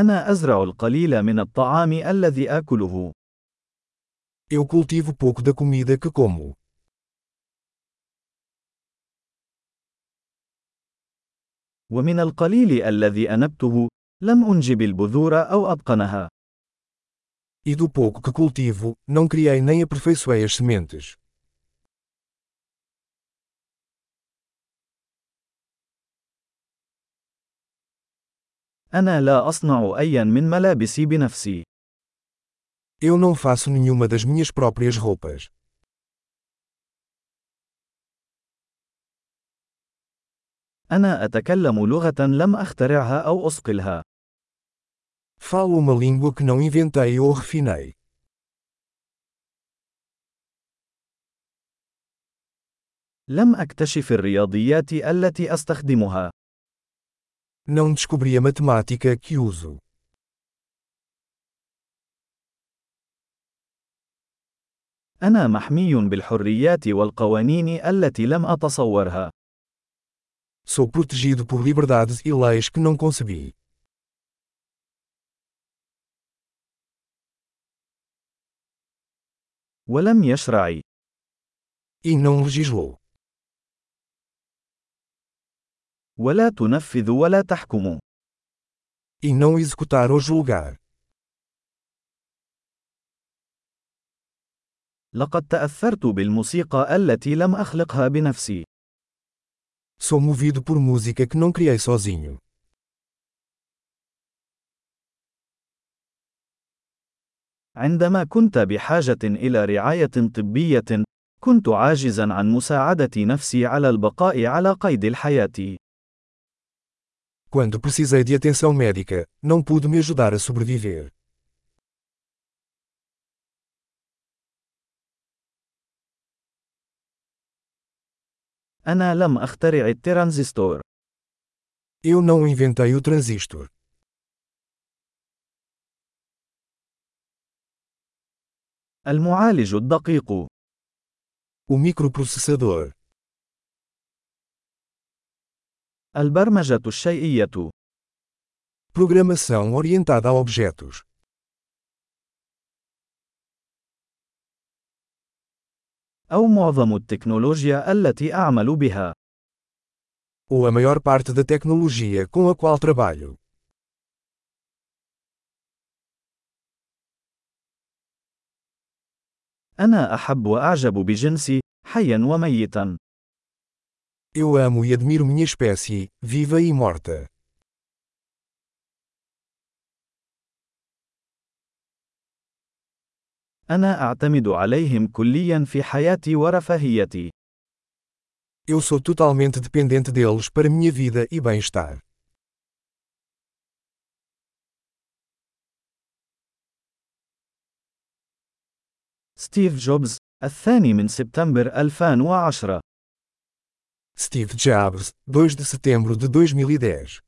أنا أزرع القليل من الطعام الذي آكله. Eu cultivo pouco da comida que como. ومن القليل الذي أنبته، لم أنجب البذور أو أتقنها. E do pouco que cultivo, não criei nem aperfeiçoei as sementes. أنا لا أصنع أيا من ملابسي بنفسي. Eu não faço nenhuma das minhas próprias roupas. أنا أتكلم لغة لم أخترعها أو أصقلها. Falo uma língua que não inventei ou refinei. لم أكتشف الرياضيات التي أستخدمها. Não descobri a matemática que uso. أنا محمي بالحريات والقوانين التي لم أتصورها. Sou protegido por liberdades e leis que não concebi. ولم يشرع. E não legislou. ولا تنفذ ولا تحكم. E não executar ou julgar. لقد تأثرت بالموسيقى التي لم أخلقها بنفسي. Sou movido por música que não criei sozinho. عندما كنت بحاجة إلى رعاية طبية، كنت عاجزا عن مساعدة نفسي على البقاء على قيد الحياة. Quando precisei de atenção médica, não pude me ajudar a sobreviver. أنا لم أخترع الترانزستور. Eu não inventei o transistor. المعالج الدقيق. O microprocessador. البرمجة الشيئية. Programação orientada a objetos. أو معظم التكنولوجيا التي أعمل بها. Ou a maior parte da tecnologia com a qual trabalho. أنا أحب وأعجب بجنسي، حيا وميتا. Eu amo e admiro minha espécie, viva e morta. أنا أعتمد عليهم كليا في حياتي ورفاهيتي. Eu sou totalmente dependente deles para minha vida e bem-estar. ستيف جوبز، الثاني من سبتمبر 2010 Steve Jobs, 2 de setembro de 2010